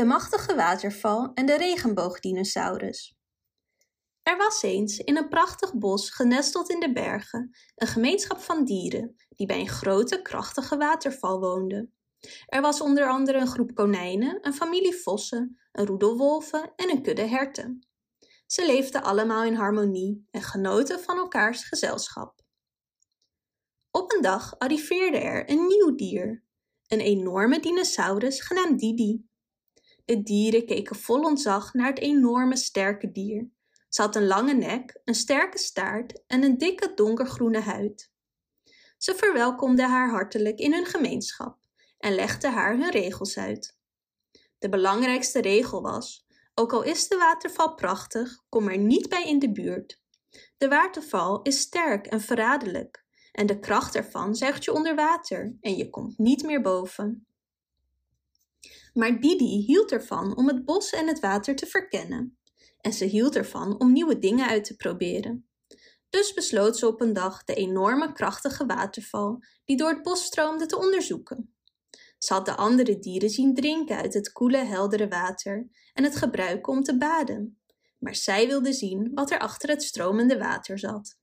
de machtige waterval en de regenboogdinosaurus. Er was eens in een prachtig bos genesteld in de bergen een gemeenschap van dieren die bij een grote, krachtige waterval woonden. Er was onder andere een groep konijnen, een familie vossen, een roedel wolven en een kudde herten. Ze leefden allemaal in harmonie en genoten van elkaars gezelschap. Op een dag arriveerde er een nieuw dier, een enorme dinosaurus genaamd Didi. De dieren keken vol ontzag naar het enorme sterke dier. Ze had een lange nek, een sterke staart en een dikke donkergroene huid. Ze verwelkomden haar hartelijk in hun gemeenschap en legden haar hun regels uit. De belangrijkste regel was: ook al is de waterval prachtig, kom er niet bij in de buurt. De waterval is sterk en verraderlijk en de kracht ervan zuigt je onder water en je komt niet meer boven. Maar Didi hield ervan om het bos en het water te verkennen. En ze hield ervan om nieuwe dingen uit te proberen. Dus besloot ze op een dag de enorme krachtige waterval die door het bos stroomde te onderzoeken. Ze had de andere dieren zien drinken uit het koele, heldere water en het gebruiken om te baden. Maar zij wilde zien wat er achter het stromende water zat.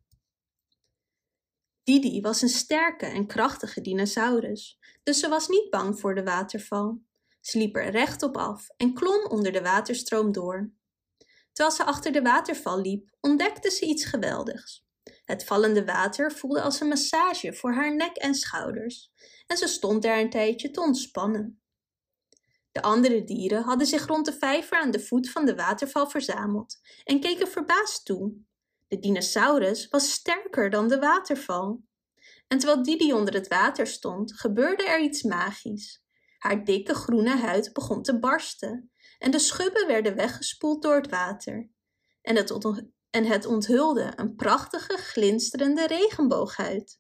Didi was een sterke en krachtige dinosaurus, dus ze was niet bang voor de waterval. Ze liep er rechtop af en klom onder de waterstroom door. Terwijl ze achter de waterval liep, ontdekte ze iets geweldigs. Het vallende water voelde als een massage voor haar nek en schouders, en ze stond daar een tijdje te ontspannen. De andere dieren hadden zich rond de vijver aan de voet van de waterval verzameld en keken verbaasd toe. De dinosaurus was sterker dan de waterval. En terwijl Didi onder het water stond, gebeurde er iets magisch. Haar dikke groene huid begon te barsten en de schubben werden weggespoeld door het water. En het, en het onthulde een prachtige, glinsterende regenbooghuid.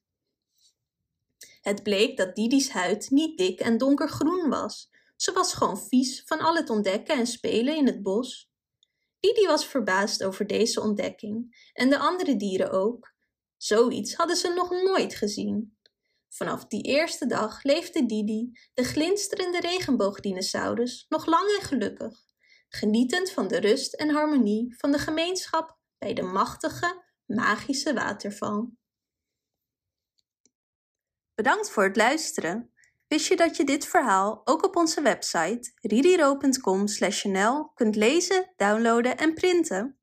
Het bleek dat Didi's huid niet dik en donkergroen was. Ze was gewoon vies van al het ontdekken en spelen in het bos. Didi was verbaasd over deze ontdekking en de andere dieren ook. Zoiets hadden ze nog nooit gezien. Vanaf die eerste dag leefde Didi, de glinsterende regenboogdinosaurus, nog lang en gelukkig, genietend van de rust en harmonie van de gemeenschap bij de machtige, magische waterval. Bedankt voor het luisteren. Wist je dat je dit verhaal ook op onze website ririro.com/nl kunt lezen, downloaden en printen?